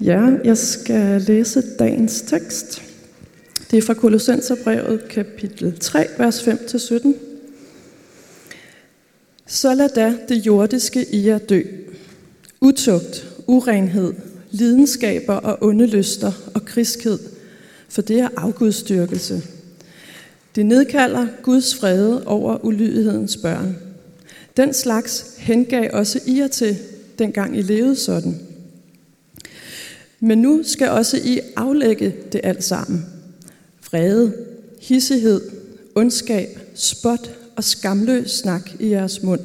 Ja, jeg skal læse dagens tekst. Det er fra Kolossenserbrevet kapitel 3, vers 5-17. Så lad da det jordiske i jer dø. Utugt, urenhed, lidenskaber og onde lyster og kriskhed, for det er afgudstyrkelse. Det nedkalder Guds frede over ulydighedens børn. Den slags hengav også I jer til, dengang I levede sådan. Men nu skal også I aflægge det alt sammen. Vrede, hissighed, ondskab, spot og skamløs snak i jeres mund.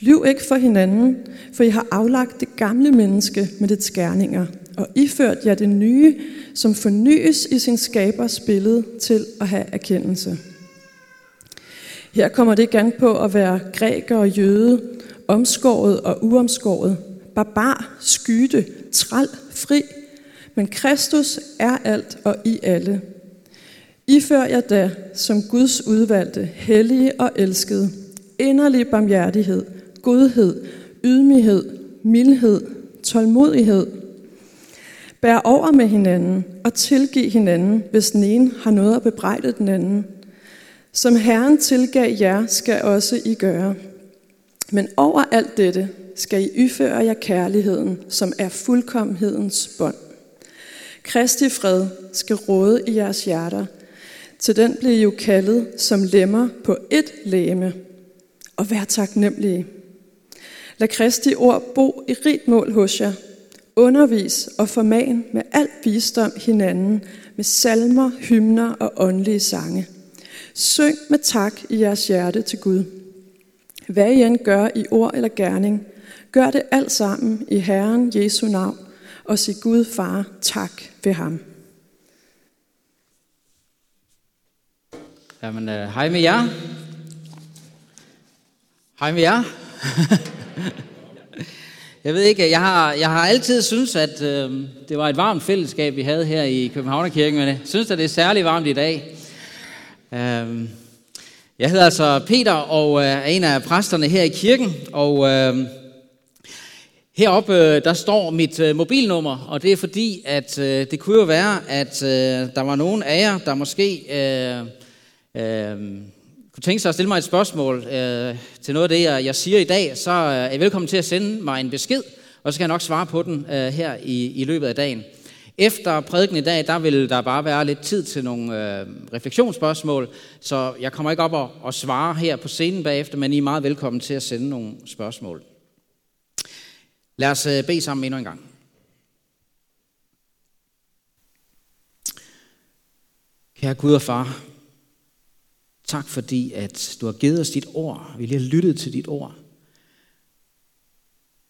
Lyv ikke for hinanden, for I har aflagt det gamle menneske med dets skærninger, og iført jer det nye, som fornyes i sin skabers billede til at have erkendelse. Her kommer det igen på at være græker og jøde, omskåret og uomskåret, barbar, skyde, træl, fri, men Kristus er alt og i alle. Ifør jer da, som Guds udvalgte, hellige og elskede, inderlig barmhjertighed, godhed, ydmyghed, mildhed, tålmodighed. Bær over med hinanden og tilgiv hinanden, hvis den ene har noget at bebrejde den anden. Som Herren tilgav jer, skal også I gøre. Men over alt dette skal I yføre jer kærligheden, som er fuldkommenhedens bånd. Kristi fred skal råde i jeres hjerter. Til den blev I jo kaldet som lemmer på ét læme. Og vær taknemmelige. Lad Kristi ord bo i rigt mål hos jer. Undervis og forman med al visdom hinanden med salmer, hymner og åndelige sange. Syng med tak i jeres hjerte til Gud. Hvad I end gør i ord eller gerning, gør det alt sammen i Herren Jesu navn, og sig Gud far tak ved ham. Jamen, øh, hej med jer. Hej med jer. jeg ved ikke, jeg har, jeg har altid synes at øh, det var et varmt fællesskab, vi havde her i Københavnerkirken, men jeg synes, at det er særlig varmt i dag. Øh, jeg hedder altså Peter og øh, er en af præsterne her i kirken, og øh, heroppe øh, der står mit øh, mobilnummer, og det er fordi, at øh, det kunne jo være, at øh, der var nogen af jer, der måske øh, øh, kunne tænke sig at stille mig et spørgsmål øh, til noget af det, jeg, jeg siger i dag, så øh, er I velkommen til at sende mig en besked, og så skal jeg nok svare på den øh, her i, i løbet af dagen. Efter prædiken i dag, der vil der bare være lidt tid til nogle øh, refleksionsspørgsmål, så jeg kommer ikke op og, og svare her på scenen bagefter, men I er meget velkommen til at sende nogle spørgsmål. Lad os øh, bede sammen endnu en gang. Kære Gud og far, tak fordi, at du har givet os dit ord. Vi lige har lyttet til dit ord.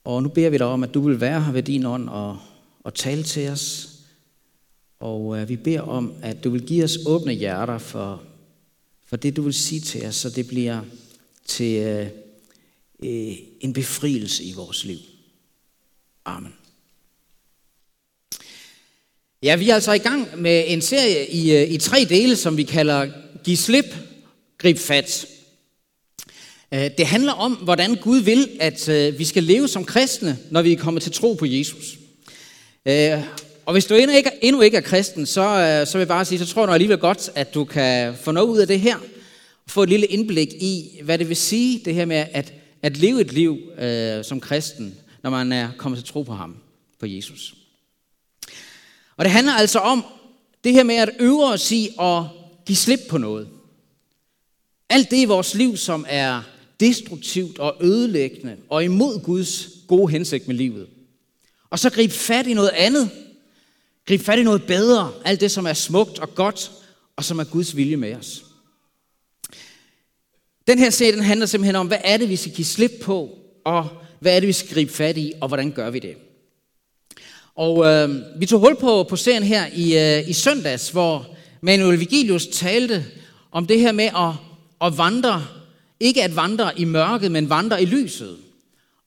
Og nu beder vi dig om, at du vil være her ved din ånd og, og tale til os. Og øh, vi beder om, at du vil give os åbne hjerter for, for det, du vil sige til os, så det bliver til øh, øh en befrielse i vores liv. Amen. Ja, vi er altså i gang med en serie i, øh, i tre dele, som vi kalder Giv slip, grib fat. Øh, det handler om, hvordan Gud vil, at øh, vi skal leve som kristne, når vi er kommet til tro på Jesus. Og hvis du endnu ikke, endnu ikke er kristen, så, så vil jeg bare sige, så tror jeg alligevel godt, at du kan få noget ud af det her. Få et lille indblik i, hvad det vil sige, det her med at, at leve et liv øh, som kristen, når man er kommet til tro på ham, på Jesus. Og det handler altså om det her med at øve os i at give slip på noget. Alt det i vores liv, som er destruktivt og ødelæggende og imod Guds gode hensigt med livet. Og så gribe fat i noget andet. Gribe fat i noget bedre. Alt det, som er smukt og godt, og som er Guds vilje med os. Den her serie den handler simpelthen om, hvad er det, vi skal give slip på, og hvad er det, vi skal gribe fat i, og hvordan gør vi det? Og øh, vi tog hul på, på serien her i, øh, i søndags, hvor Manuel Vigilius talte om det her med at, at vandre, ikke at vandre i mørket, men vandre i lyset.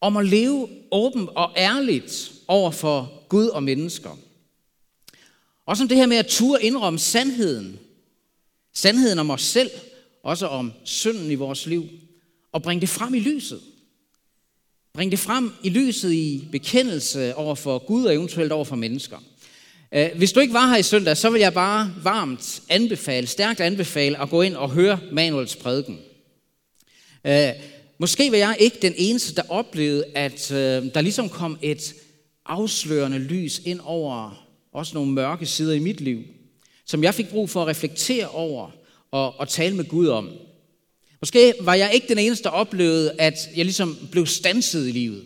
Om at leve åbent og ærligt over for Gud og mennesker. Også om det her med at ture indrømme sandheden. Sandheden om os selv, også om synden i vores liv, og bringe det frem i lyset. Bring det frem i lyset i bekendelse over for Gud og eventuelt over for mennesker. Øh, hvis du ikke var her i søndag, så vil jeg bare varmt anbefale, stærkt anbefale at gå ind og høre Manuels prædiken. Øh, måske var jeg ikke den eneste, der oplevede, at øh, der ligesom kom et afslørende lys ind over også nogle mørke sider i mit liv, som jeg fik brug for at reflektere over og, og tale med Gud om. Måske var jeg ikke den eneste, der oplevede, at jeg ligesom blev stanset i livet.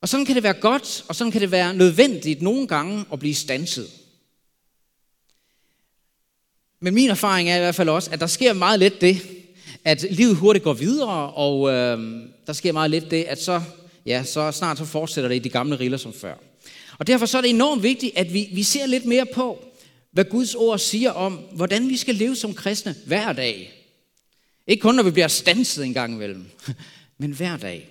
Og sådan kan det være godt, og sådan kan det være nødvendigt nogle gange at blive stanset. Men min erfaring er i hvert fald også, at der sker meget let det, at livet hurtigt går videre, og øh, der sker meget let det, at så, ja, så snart så fortsætter det i de gamle riller som før. Og derfor så er det enormt vigtigt, at vi, vi ser lidt mere på, hvad Guds ord siger om, hvordan vi skal leve som kristne hver dag. Ikke kun, når vi bliver stanset en gang imellem, men hver dag.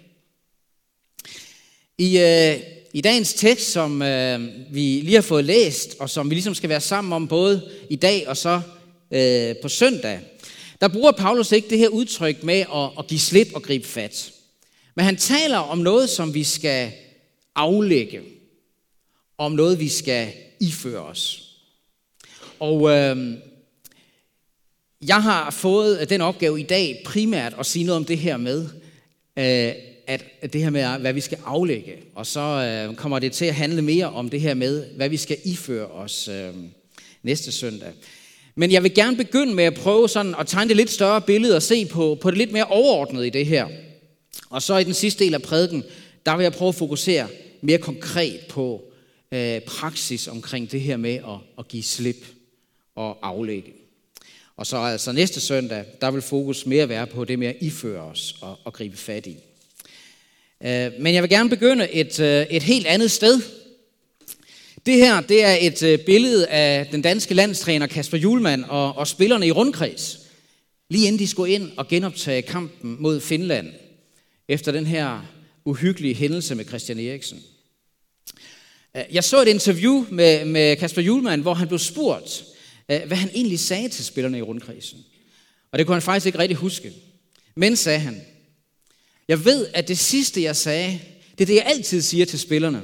I, øh, I dagens tekst, som øh, vi lige har fået læst, og som vi ligesom skal være sammen om både i dag og så øh, på søndag, der bruger Paulus ikke det her udtryk med at, at give slip og gribe fat. Men han taler om noget, som vi skal aflægge. Om noget, vi skal iføre os. Og øh, jeg har fået den opgave i dag primært at sige noget om det her med, øh, at det her med, hvad vi skal aflægge. Og så øh, kommer det til at handle mere om det her med, hvad vi skal iføre os øh, næste søndag. Men jeg vil gerne begynde med at prøve sådan at tegne det lidt større billede og se på, på det lidt mere overordnet i det her. Og så i den sidste del af prædiken, der vil jeg prøve at fokusere mere konkret på øh, praksis omkring det her med at, at give slip og aflægge. Og så altså næste søndag, der vil fokus mere være på det med at iføre os og, og gribe fat i. Øh, men jeg vil gerne begynde et, øh, et helt andet sted. Det her det er et øh, billede af den danske landstræner Kasper Julemand og, og spillerne i rundkreds. Lige inden de skulle ind og genoptage kampen mod Finland. Efter den her uhyggelige hændelse med Christian Eriksen. Jeg så et interview med, med Kasper Julemand, hvor han blev spurgt, Øh, hvad han egentlig sagde til spillerne i rundkredsen. Og det kunne han faktisk ikke rigtig huske. Men sagde han, jeg ved, at det sidste, jeg sagde, det er det, jeg altid siger til spillerne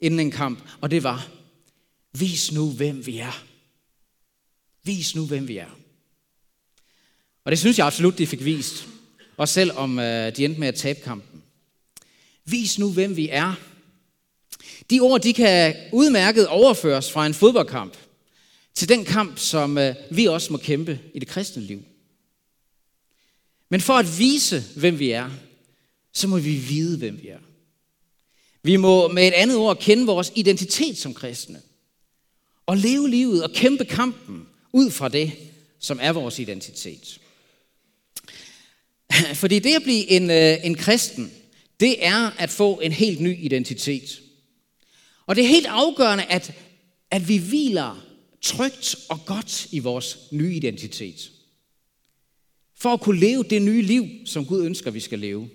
inden en kamp, og det var, vis nu, hvem vi er. Vis nu, hvem vi er. Og det synes jeg absolut, de fik vist. Også selvom øh, de endte med at tabe kampen. Vis nu, hvem vi er. De ord, de kan udmærket overføres fra en fodboldkamp til den kamp, som øh, vi også må kæmpe i det kristne liv. Men for at vise, hvem vi er, så må vi vide, hvem vi er. Vi må med et andet ord kende vores identitet som kristne. Og leve livet og kæmpe kampen ud fra det, som er vores identitet. Fordi det at blive en, øh, en kristen, det er at få en helt ny identitet. Og det er helt afgørende, at, at vi hviler trygt og godt i vores nye identitet. For at kunne leve det nye liv, som Gud ønsker, vi skal leve.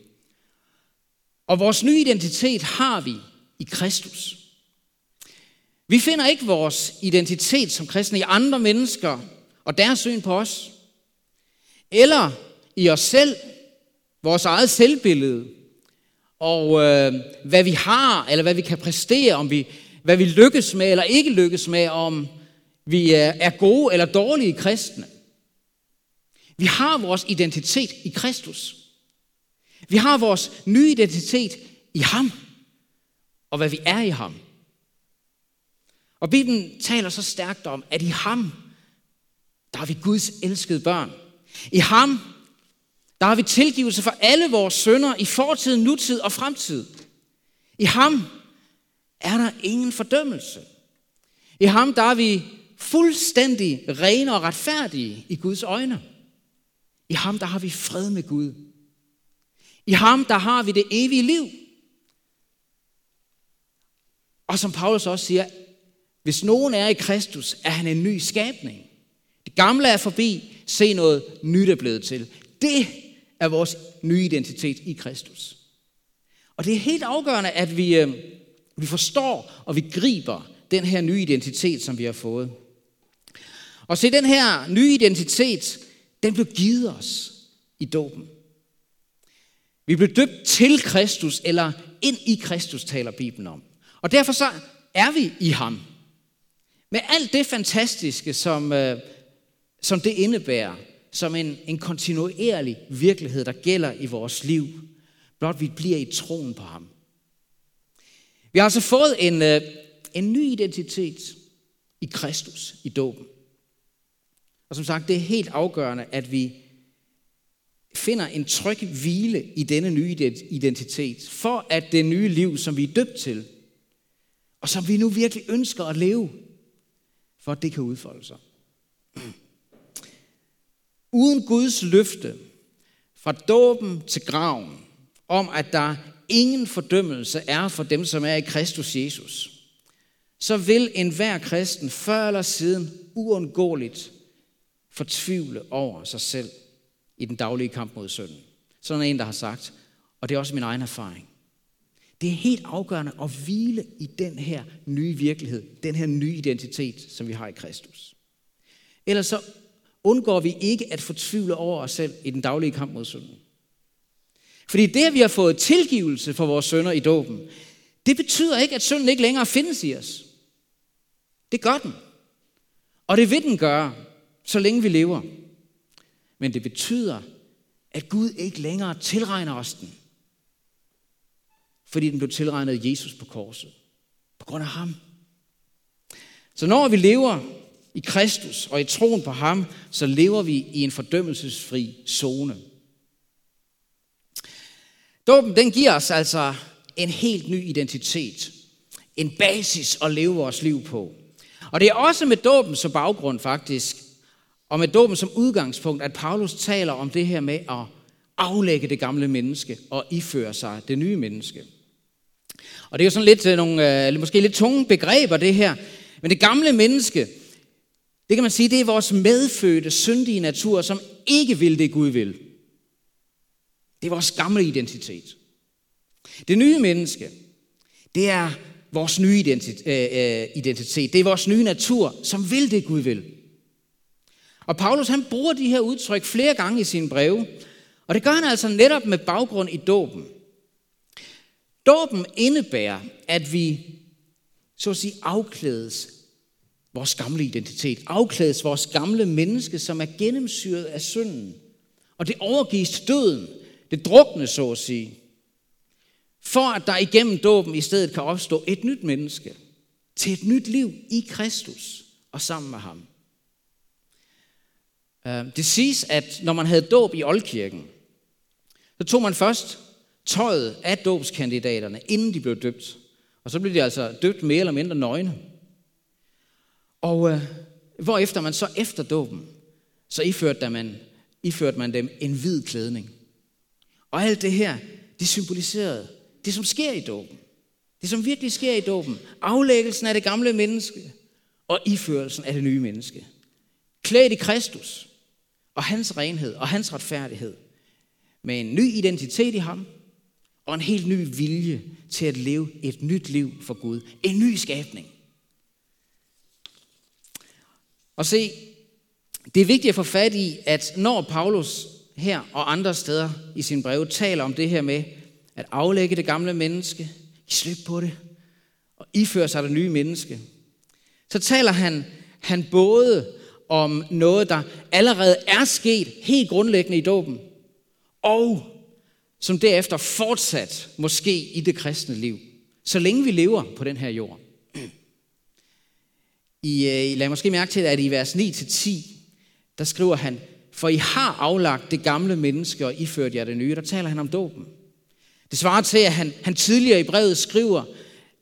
Og vores nye identitet har vi i Kristus. Vi finder ikke vores identitet som kristne i andre mennesker og deres syn på os. Eller i os selv, vores eget selvbillede, og øh, hvad vi har, eller hvad vi kan præstere, om vi, hvad vi lykkes med eller ikke lykkes med, om vi er, gode eller dårlige kristne. Vi har vores identitet i Kristus. Vi har vores nye identitet i ham, og hvad vi er i ham. Og Bibelen taler så stærkt om, at i ham, der er vi Guds elskede børn. I ham, der har vi tilgivelse for alle vores sønder i fortid, nutid og fremtid. I ham er der ingen fordømmelse. I ham, der er vi fuldstændig rene og retfærdige i Guds øjne. I ham, der har vi fred med Gud. I ham, der har vi det evige liv. Og som Paulus også siger, hvis nogen er i Kristus, er han en ny skabning. Det gamle er forbi, se noget nyt er blevet til. Det er vores nye identitet i Kristus. Og det er helt afgørende, at vi, øh, vi forstår og vi griber den her nye identitet, som vi har fået. Og se, den her nye identitet, den blev givet os i dåben. Vi blev døbt til Kristus, eller ind i Kristus, taler Bibelen om. Og derfor så er vi i ham. Med alt det fantastiske, som, øh, som det indebærer, som en, en kontinuerlig virkelighed, der gælder i vores liv, blot vi bliver i troen på ham. Vi har altså fået en, øh, en ny identitet i Kristus, i dåben. Og som sagt, det er helt afgørende, at vi finder en tryg hvile i denne nye identitet, for at det nye liv, som vi er døbt til, og som vi nu virkelig ønsker at leve, for at det kan udfolde sig. Uden Guds løfte fra dåben til graven, om at der ingen fordømmelse er for dem, som er i Kristus Jesus, så vil enhver kristen før eller siden uundgåeligt fortvivle over sig selv i den daglige kamp mod synden. Sådan er en, der har sagt, og det er også min egen erfaring. Det er helt afgørende at hvile i den her nye virkelighed, den her nye identitet, som vi har i Kristus. Ellers så undgår vi ikke at fortvivle over os selv i den daglige kamp mod synden. Fordi det, at vi har fået tilgivelse for vores sønder i dåben, det betyder ikke, at synden ikke længere findes i os. Det gør den. Og det vil den gøre, så længe vi lever. Men det betyder, at Gud ikke længere tilregner os den. Fordi den blev tilregnet Jesus på korset. På grund af ham. Så når vi lever i Kristus og i troen på ham, så lever vi i en fordømmelsesfri zone. Dåben, den giver os altså en helt ny identitet. En basis at leve vores liv på. Og det er også med dåben som baggrund faktisk, og med dåben som udgangspunkt, at Paulus taler om det her med at aflægge det gamle menneske og iføre sig det nye menneske. Og det er jo sådan lidt øh, nogle, øh, måske lidt tunge begreber det her. Men det gamle menneske, det kan man sige, det er vores medfødte, syndige natur, som ikke vil det Gud vil. Det er vores gamle identitet. Det nye menneske, det er vores nye øh, øh, identitet. Det er vores nye natur, som vil det Gud vil. Og Paulus han bruger de her udtryk flere gange i sine breve, og det gør han altså netop med baggrund i dåben. Dåben indebærer, at vi så at sige afklædes vores gamle identitet, afklædes vores gamle menneske, som er gennemsyret af synden. Og det overgives til døden, det drukne så at sige, for at der igennem dåben i stedet kan opstå et nyt menneske, til et nyt liv i Kristus og sammen med ham. Øh, det siges, at når man havde dåb i Oldkirken, så tog man først tøjet af dåbskandidaterne, inden de blev døbt. Og så blev de altså døbt mere eller mindre nøgne. Og øh, hvorefter man så efter dåben, så iførte man, iførte man dem en hvid klædning. Og alt det her, det symboliserede det, som sker i dåben. Det, som virkelig sker i dåben. Aflæggelsen af det gamle menneske og iførelsen af det nye menneske. Klædt i Kristus og hans renhed og hans retfærdighed. Med en ny identitet i ham og en helt ny vilje til at leve et nyt liv for Gud. En ny skabning. Og se, det er vigtigt at få fat i, at når Paulus her og andre steder i sin brev taler om det her med at aflægge det gamle menneske, give slip på det og iføre sig det nye menneske, så taler han, han både om noget, der allerede er sket helt grundlæggende i dåben, og som derefter fortsat måske i det kristne liv, så længe vi lever på den her jord. I, I lad måske mærke til, at i vers 9-10, der skriver han, for I har aflagt det gamle menneske og iført jer det nye. Der taler han om dåben. Det svarer til, at han, han tidligere i brevet skriver,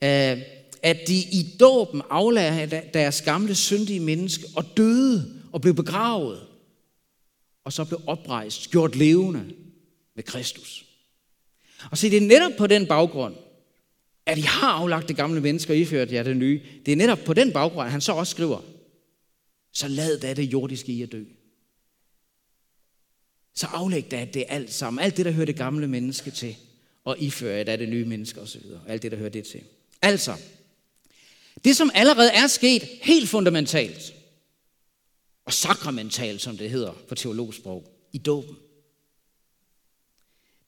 øh, at de i dåben aflagde deres gamle syndige menneske og døde og blev begravet. Og så blev oprejst, gjort levende med Kristus. Og se, det er netop på den baggrund, at I har aflagt det gamle menneske og iført jer det nye. Det er netop på den baggrund, at han så også skriver, så lad da det jordiske i at dø. Så aflæg da det alt sammen. Alt det, der hører det gamle menneske til. Og ifør jer da det nye menneske osv. Alt det, der hører det til. Altså, det som allerede er sket helt fundamentalt, og sakramentalt, som det hedder på teologsprog, i dåben.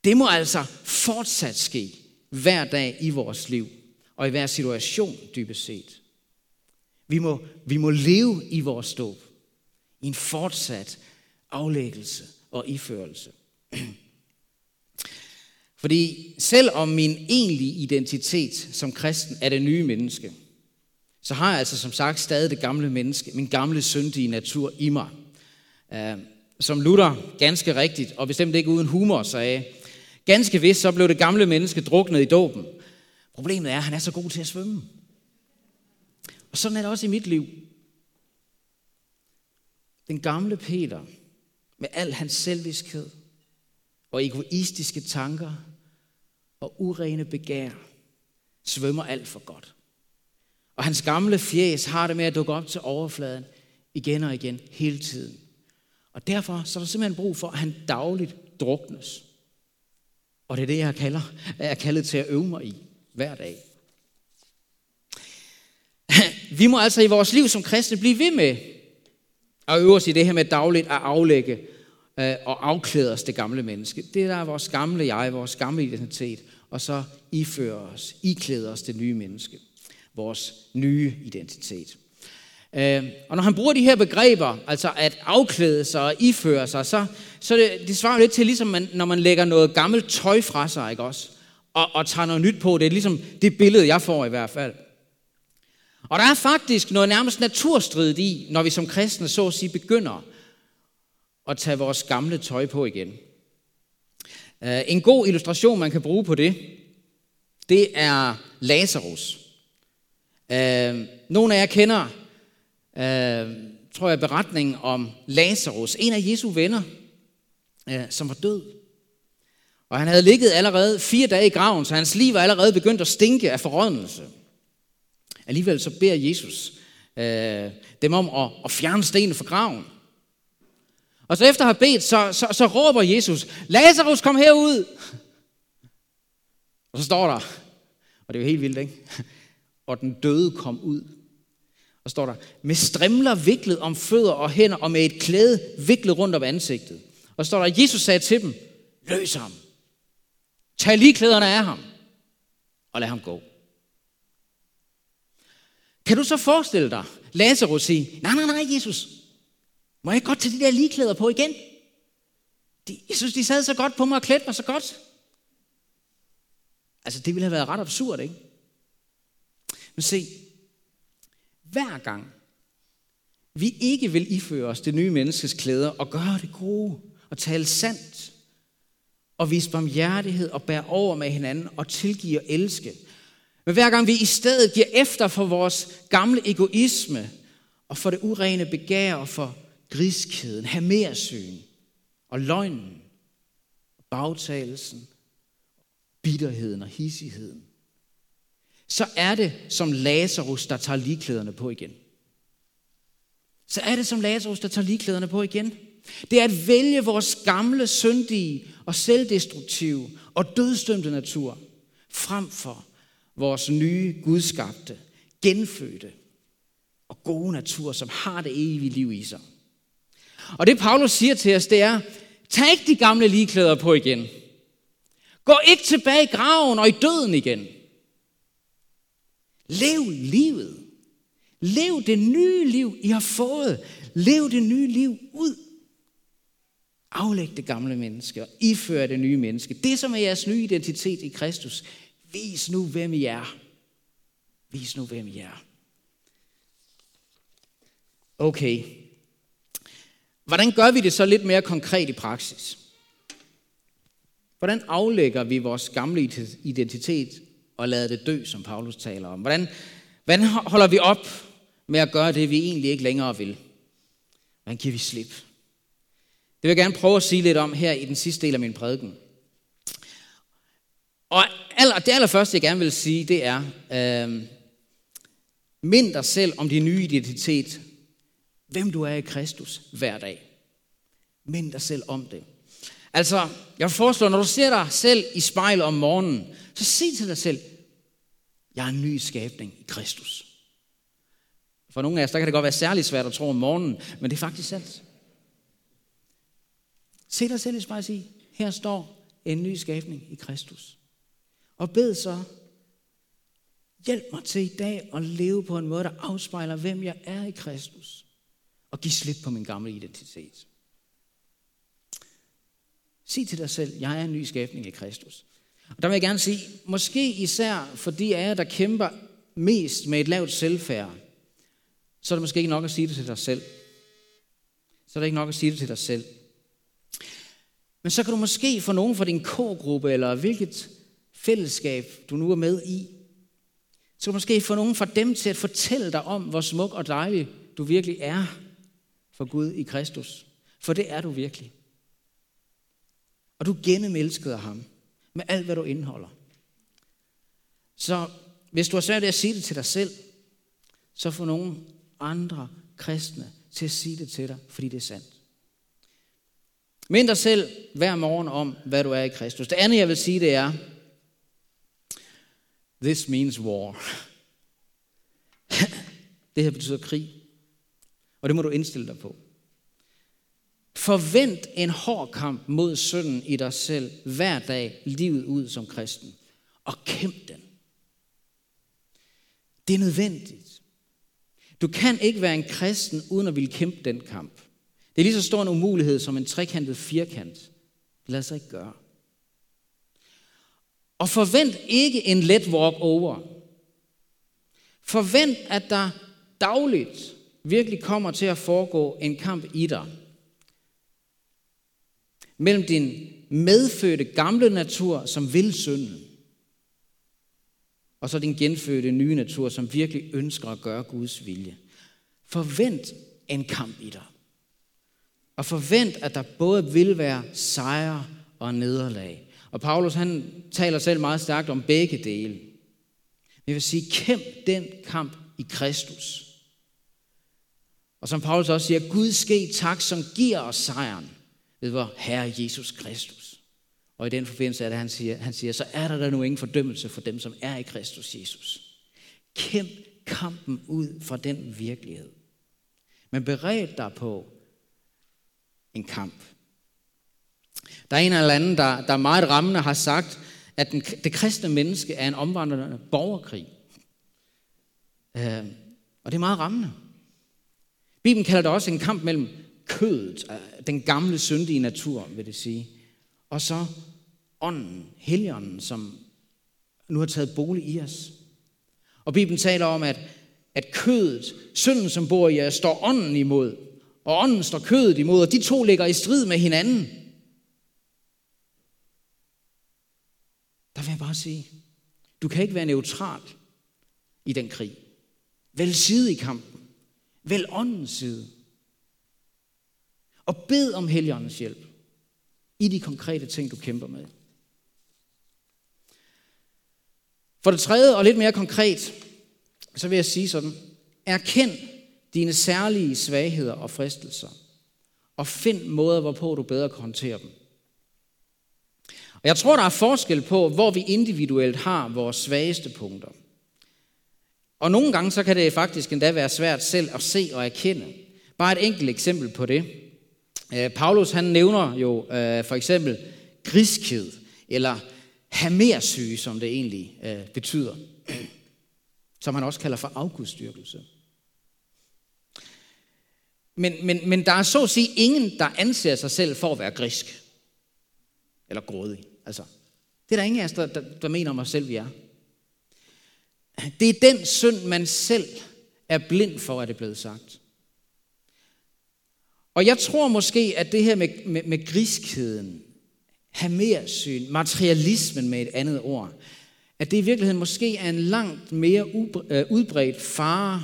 Det må altså fortsat ske hver dag i vores liv, og i hver situation dybest set. Vi må, vi må leve i vores dåb, i en fortsat aflæggelse og iførelse. Fordi selvom min egentlige identitet som kristen er det nye menneske, så har jeg altså som sagt stadig det gamle menneske, min gamle syndige natur i mig. Øh, som Luther ganske rigtigt, og bestemt ikke uden humor, sagde, ganske vist så blev det gamle menneske druknet i dåben. Problemet er, at han er så god til at svømme. Og sådan er det også i mit liv. Den gamle Peter, med al hans selviskhed og egoistiske tanker og urene begær, svømmer alt for godt. Og hans gamle fjes har det med at dukke op til overfladen igen og igen, hele tiden. Og derfor så er der simpelthen brug for, at han dagligt druknes. Og det er det, jeg kalder, jeg er kaldet til at øve mig i hver dag. Vi må altså i vores liv som kristne blive ved med at øve os i det her med dagligt at aflægge øh, og afklæde os det gamle menneske. Det der er vores gamle jeg, vores gamle identitet, og så iføre os, iklæde os det nye menneske, vores nye identitet. Øh, og når han bruger de her begreber, altså at afklæde sig og iføre sig, så, så det, det svarer lidt til, ligesom man, når man lægger noget gammelt tøj fra sig, ikke også? Og, og tager noget nyt på. Det er ligesom det billede, jeg får i hvert fald. Og der er faktisk noget nærmest naturstridigt i, når vi som kristne så at sige begynder at tage vores gamle tøj på igen. Øh, en god illustration, man kan bruge på det, det er Lazarus. Øh, nogle af jer kender, øh, tror jeg, beretningen om Lazarus, en af Jesu venner, øh, som var død. Og han havde ligget allerede fire dage i graven, så hans liv var allerede begyndt at stinke af forrådnelse. Alligevel så beder Jesus øh, dem om at, at fjerne stenen fra graven. Og så efter at have bedt, så, så, så råber Jesus, Lazarus, kom herud! Og så står der, og det er jo helt vildt, ikke? Og den døde kom ud. Og står der, med strimler viklet om fødder og hænder, og med et klæde viklet rundt om ansigtet. Og står der, Jesus sagde til dem, løs ham. Tag lige klæderne af ham, og lad ham gå. Kan du så forestille dig, Lazarus sige, nej, nej, nej, Jesus, må jeg godt tage de der ligeklæder på igen? De, jeg synes, de sad så godt på mig og klædte mig så godt. Altså, det ville have været ret absurd, ikke? Men se, hver gang vi ikke vil iføre os det nye menneskes klæder og gøre det gode og tale sandt og vise barmhjertighed og bære over med hinanden og tilgive og elske, men hver gang vi i stedet giver efter for vores gamle egoisme, og for det urene begær, og for griskheden, hamersyn, og løgnen, bagtagelsen, bitterheden og hissigheden, så er det som Lazarus, der tager ligklæderne på igen. Så er det som Lazarus, der tager ligklæderne på igen. Det er at vælge vores gamle, syndige og selvdestruktive og dødstømte natur, frem for vores nye, gudskabte, genfødte og gode natur, som har det evige liv i sig. Og det Paulus siger til os, det er, tag ikke de gamle ligeklæder på igen. Gå ikke tilbage i graven og i døden igen. Lev livet. Lev det nye liv, I har fået. Lev det nye liv ud. Aflæg det gamle menneske og ifør det nye menneske. Det, som er jeres nye identitet i Kristus, Vis nu, hvem I er. Vis nu, hvem I er. Okay. Hvordan gør vi det så lidt mere konkret i praksis? Hvordan aflægger vi vores gamle identitet og lade det dø, som Paulus taler om? Hvordan, hvordan holder vi op med at gøre det, vi egentlig ikke længere vil? Hvordan giver vi slip? Det vil jeg gerne prøve at sige lidt om her i den sidste del af min prædiken. Og aller, det allerførste, jeg gerne vil sige, det er, øh, mind dig selv om din nye identitet, hvem du er i Kristus hver dag. Mind dig selv om det. Altså, jeg foreslår, når du ser dig selv i spejlet om morgenen, så sig til dig selv, jeg er en ny skabning i Kristus. For nogle af os, der kan det godt være særligt svært at tro om morgenen, men det er faktisk sandt. Se dig selv i spejlet og sig, her står, en ny skabning i Kristus. Og bed så, hjælp mig til i dag at leve på en måde, der afspejler, hvem jeg er i Kristus. Og give slip på min gamle identitet. Sig til dig selv, jeg er en ny skabning i Kristus. Og der vil jeg gerne sige, måske især for de af jer, der kæmper mest med et lavt selvfærd, så er det måske ikke nok at sige det til dig selv. Så er det ikke nok at sige det til dig selv. Men så kan du måske få nogen fra din K-gruppe, eller hvilket fællesskab du nu er med i, så kan du måske få nogen fra dem til at fortælle dig om, hvor smuk og dejlig du virkelig er for Gud i Kristus. For det er du virkelig. Og du er ham med alt, hvad du indeholder. Så hvis du har svært ved at sige det til dig selv, så få nogle andre kristne til at sige det til dig, fordi det er sandt. Mind dig selv hver morgen om, hvad du er i Kristus. Det andet, jeg vil sige, det er, this means war. det her betyder krig. Og det må du indstille dig på. Forvent en hård kamp mod synden i dig selv hver dag, livet ud som kristen. Og kæmp den. Det er nødvendigt. Du kan ikke være en kristen uden at ville kæmpe den kamp. Det er lige så stor en umulighed som en trekantet firkant. Det lader sig ikke gøre. Og forvent ikke en let walk over. Forvent, at der dagligt virkelig kommer til at foregå en kamp i dig. Mellem din medfødte gamle natur, som vil synden, og så din genfødte nye natur, som virkelig ønsker at gøre Guds vilje. Forvent en kamp i dig. Og forvent, at der både vil være sejre og nederlag. Og Paulus han taler selv meget stærkt om begge dele. Det vil sige, kæmp den kamp i Kristus. Og som Paulus også siger, Gud ske tak, som giver os sejren ved vor Herre Jesus Kristus. Og i den forbindelse er det, han siger, han siger, så er der da nu ingen fordømmelse for dem, som er i Kristus Jesus. Kæmp kampen ud fra den virkelighed. Men bered dig på en kamp. Der er en eller anden, der, der meget rammende har sagt, at den, det kristne menneske er en omvandrende borgerkrig. Øh, og det er meget rammende. Bibelen kalder det også en kamp mellem kødet, øh, den gamle syndige natur, vil det sige, og så ånden, helligånden, som nu har taget bolig i os. Og Bibelen taler om, at, at kødet, synden som bor i jer, står ånden imod, og ånden står kødet imod, og de to ligger i strid med hinanden. Der vil jeg bare sige, du kan ikke være neutral i den krig. Vælg side i kampen. Vælg åndens side. Og bed om Helligåndens hjælp i de konkrete ting, du kæmper med. For det tredje, og lidt mere konkret, så vil jeg sige sådan, erkend dine særlige svagheder og fristelser, og find måder, hvorpå du bedre kan håndtere dem. Og jeg tror, der er forskel på, hvor vi individuelt har vores svageste punkter. Og nogle gange så kan det faktisk endda være svært selv at se og erkende. Bare et enkelt eksempel på det. Øh, Paulus han nævner jo øh, for eksempel griskhed, eller hamersyge, som det egentlig øh, betyder. Som han også kalder for afgudstyrkelse. Men, men, men der er så at sige ingen, der anser sig selv for at være grisk. Eller grådig. Altså, det er der ingen af os, der, der, der mener om os selv, vi er. Det er den synd, man selv er blind for, at det er blevet sagt. Og jeg tror måske, at det her med, med, med griskheden, hamersyn, materialismen med et andet ord, at det i virkeligheden måske er en langt mere øh, udbredt fare,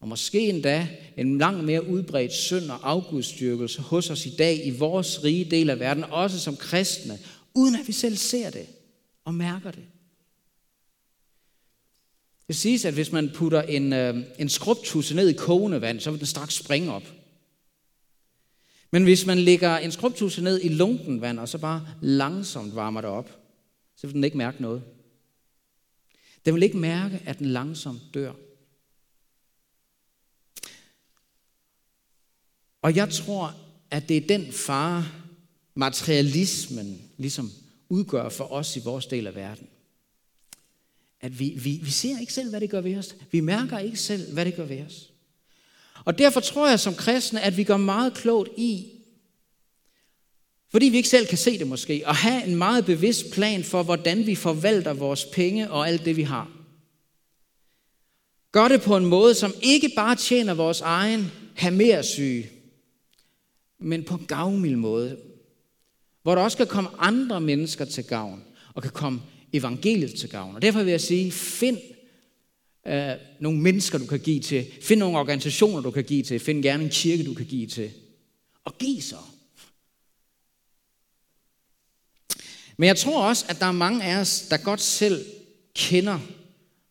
og måske endda en langt mere udbredt synd og afgudstyrkelse hos os i dag i vores rige del af verden, også som kristne, uden at vi selv ser det og mærker det. Det siges, at hvis man putter en, øh, en skrubtusse ned i kogende vand, så vil den straks springe op. Men hvis man lægger en skrubtuse ned i lunken vand, og så bare langsomt varmer det op, så vil den ikke mærke noget. Den vil ikke mærke, at den langsomt dør. Og jeg tror, at det er den fare, materialismen ligesom udgør for os i vores del af verden. At vi, vi, vi ser ikke selv, hvad det gør ved os. Vi mærker ikke selv, hvad det gør ved os. Og derfor tror jeg som kristne, at vi går meget klogt i, fordi vi ikke selv kan se det måske, at have en meget bevidst plan for, hvordan vi forvalter vores penge og alt det, vi har. Gør det på en måde, som ikke bare tjener vores egen have mere syge, men på en gavmild måde, hvor der også kan komme andre mennesker til gavn, og kan komme evangeliet til gavn. Og derfor vil jeg sige, find øh, nogle mennesker, du kan give til. Find nogle organisationer, du kan give til. Find gerne en kirke, du kan give til. Og giv så. Men jeg tror også, at der er mange af os, der godt selv kender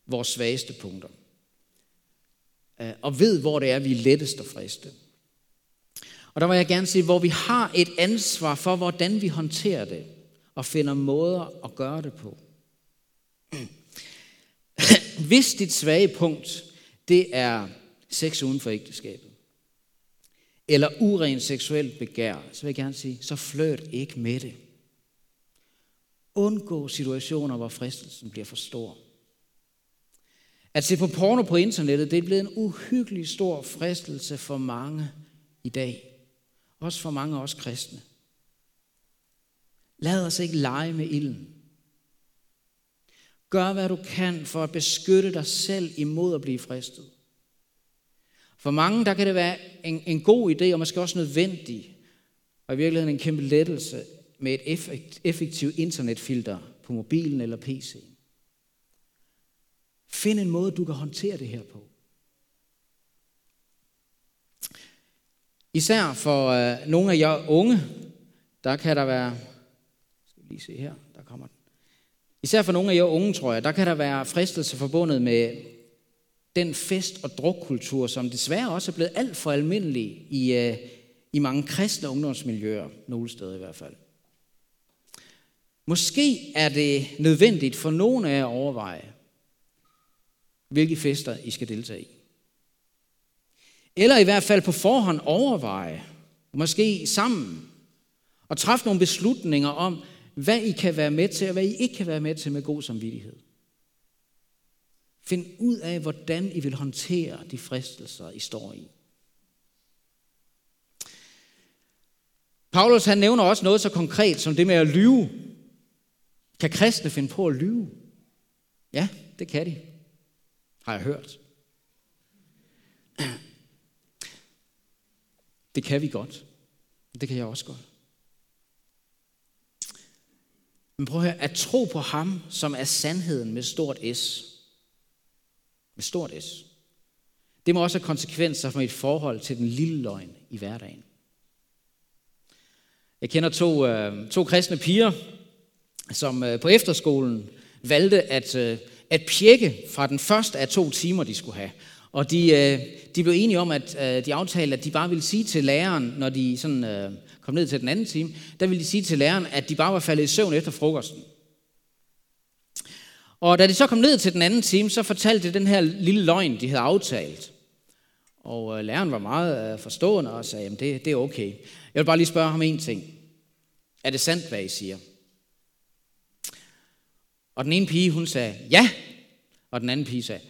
vores svageste punkter. Øh, og ved, hvor det er, vi er lettest og friste. Og der vil jeg gerne sige, hvor vi har et ansvar for, hvordan vi håndterer det, og finder måder at gøre det på. Hvis dit svage punkt, det er sex uden for ægteskabet, eller uren seksuelt begær, så vil jeg gerne sige, så flørt ikke med det. Undgå situationer, hvor fristelsen bliver for stor. At se på porno på internettet, det er blevet en uhyggelig stor fristelse for mange i dag. Også for mange af os kristne. Lad os ikke lege med ilden. Gør, hvad du kan for at beskytte dig selv imod at blive fristet. For mange, der kan det være en, en god idé, og måske også nødvendig, og i virkeligheden en kæmpe lettelse med et effektivt internetfilter på mobilen eller PC'en. Find en måde, du kan håndtere det her på. Især for øh, nogle af jer unge, der kan der være, skal vi lige se her. Især for nogle af jer unge, tror jeg, der kan der være fristelse forbundet med den fest- og drukkultur, som desværre også er blevet alt for almindelig i, øh, i mange kristne ungdomsmiljøer, nogle steder i hvert fald. Måske er det nødvendigt for nogle af jer at overveje, hvilke fester I skal deltage i. Eller i hvert fald på forhånd overveje, måske sammen, og træffe nogle beslutninger om, hvad I kan være med til, og hvad I ikke kan være med til med god samvittighed. Find ud af, hvordan I vil håndtere de fristelser, I står i. Paulus han nævner også noget så konkret som det med at lyve. Kan kristne finde på at lyve? Ja, det kan de. Har jeg hørt. Det kan vi godt. Det kan jeg også godt. Men prøv at høre, at tro på ham, som er sandheden med stort S. Med stort S. Det må også have konsekvenser for mit forhold til den lille løgn i hverdagen. Jeg kender to, øh, to kristne piger, som øh, på efterskolen valgte at, øh, at pjekke fra den første af to timer, de skulle have. Og de, øh, de blev enige om, at øh, de aftalte, at de bare ville sige til læreren, når de sådan, øh, kom ned til den anden time, der ville de sige til læreren, at de bare var faldet i søvn efter frokosten. Og da de så kom ned til den anden time, så fortalte de den her lille løgn, de havde aftalt. Og læreren var meget forstående og sagde, at det, det er okay. Jeg vil bare lige spørge ham en ting. Er det sandt, hvad I siger? Og den ene pige, hun sagde, ja. Og den anden pige sagde.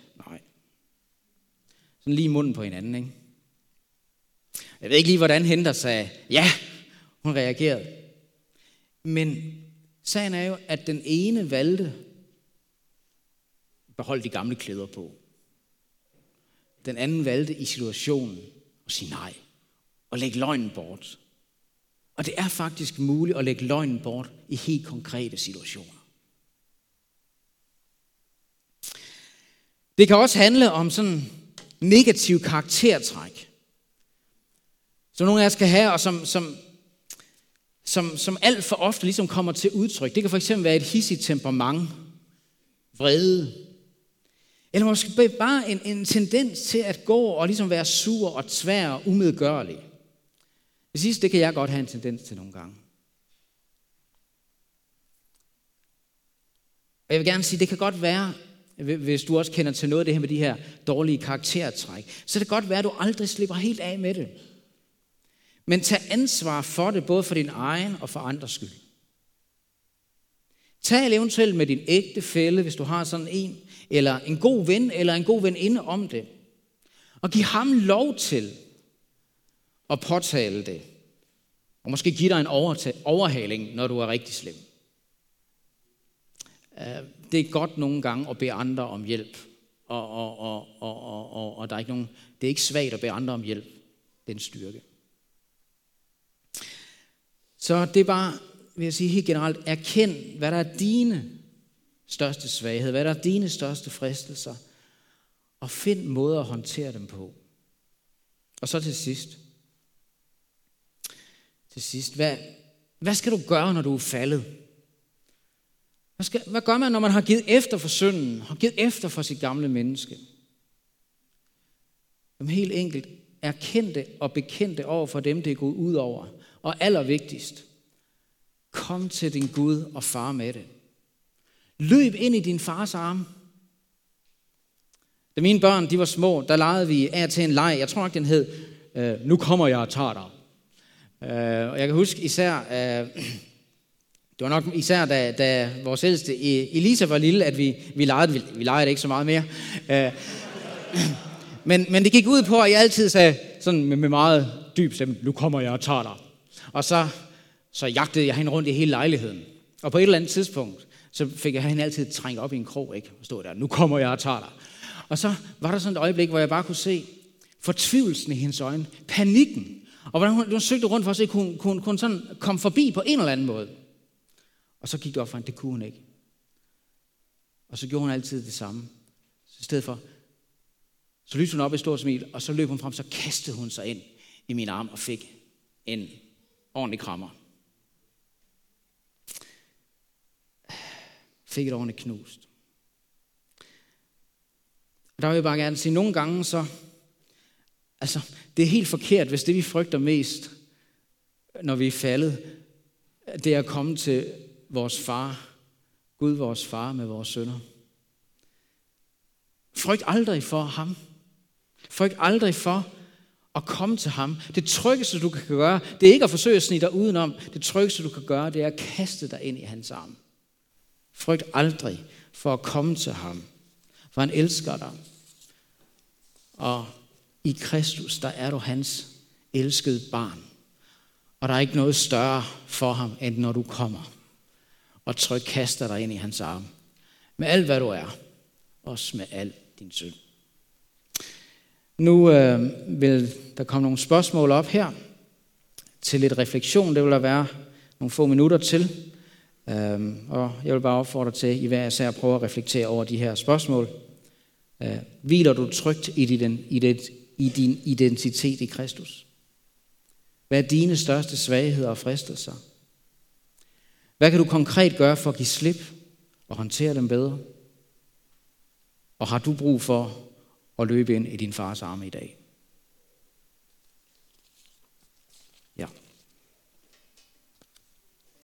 Sådan lige i munden på hinanden, ikke? Jeg ved ikke lige, hvordan Henter sagde, ja, hun reagerede. Men sagen er jo, at den ene valgte beholde de gamle klæder på. Den anden valgte i situationen at sige nej og lægge løgnen bort. Og det er faktisk muligt at lægge løgnen bort i helt konkrete situationer. Det kan også handle om sådan negative karaktertræk, som nogle af os skal have, og som, som, som, som alt for ofte ligesom kommer til udtryk. Det kan for eksempel være et hissigt temperament, vrede, eller måske bare en, en tendens til at gå og ligesom være sur og tvær og umedgørlig. Det sidste, det kan jeg godt have en tendens til nogle gange. Og jeg vil gerne sige, det kan godt være, hvis du også kender til noget af det her med de her dårlige karaktertræk, så det kan godt være, at du aldrig slipper helt af med det. Men tag ansvar for det, både for din egen og for andres skyld. Tal eventuelt med din ægtefælle, hvis du har sådan en, eller en god ven, eller en god veninde om det. Og giv ham lov til at påtale det. Og måske give dig en overhaling, når du er rigtig slem. Øh, det er godt nogle gange at bede andre om hjælp. Og, og, og, og, og, og, og der er ikke nogen, det er ikke svagt at bede andre om hjælp. Det er en styrke. Så det er bare, vil jeg sige helt generelt, erkend, hvad der er dine største svaghed, hvad der er dine største fristelser, og find måder at håndtere dem på. Og så til sidst. Til sidst, hvad, hvad skal du gøre, når du er faldet? Hvad, skal, hvad gør man, når man har givet efter for synden, har givet efter for sit gamle menneske? Jamen helt enkelt, erkendte og bekendte over for dem, det er gået ud over. Og allervigtigst, kom til din Gud og far med det. Løb ind i din fars arme. Da mine børn de var små, der legede vi af til en leg. Jeg tror nok, den hed, øh, nu kommer jeg og tager dig. Øh, og jeg kan huske især, øh, det var nok især, da, da vores ældste e, Elisa var lille, at vi, vi legede, vi, vi legede ikke så meget mere. Øh, men, men det gik ud på, at jeg altid sagde, sådan med, med meget dyb stemme, nu kommer jeg og tager dig. Og så, så jagtede jeg hende rundt i hele lejligheden. Og på et eller andet tidspunkt, så fik jeg hende altid trængt op i en krog, ikke? Og stod der, nu kommer jeg og tager dig. Og så var der sådan et øjeblik, hvor jeg bare kunne se fortvivlelsen i hendes øjne, panikken, og hvordan hun, hun søgte rundt for at se, kunne, kunne, kunne sådan komme forbi på en eller anden måde. Og så gik det op for hende, det kunne hun ikke. Og så gjorde hun altid det samme. Så i stedet for, så lyste hun op i stort smil, og så løb hun frem, så kastede hun sig ind i min arm og fik en ordentlig krammer. Fik et ordentligt knust. Der vil jeg bare gerne sige, nogle gange så, altså, det er helt forkert, hvis det vi frygter mest, når vi er faldet, det er at komme til vores far, Gud vores far med vores sønner. Frygt aldrig for ham. Frygt aldrig for at komme til ham. Det tryggeste, du kan gøre, det er ikke at forsøge at snige dig udenom. Det tryggeste, du kan gøre, det er at kaste dig ind i hans arm. Frygt aldrig for at komme til ham, for han elsker dig. Og i Kristus, der er du hans elskede barn. Og der er ikke noget større for ham, end når du kommer og tryk kaster dig ind i hans arm. Med alt, hvad du er. Også med al din synd. Nu øh, vil der komme nogle spørgsmål op her til lidt refleksion. Det vil der være nogle få minutter til. Øh, og jeg vil bare opfordre til, I hver især prøve at reflektere over de her spørgsmål. Øh, hviler du trygt i din, i, dit, i din identitet i Kristus? Hvad er dine største svagheder og fristelser? Hvad kan du konkret gøre for at give slip og håndtere dem bedre? Og har du brug for at løbe ind i din fars arme i dag? Ja.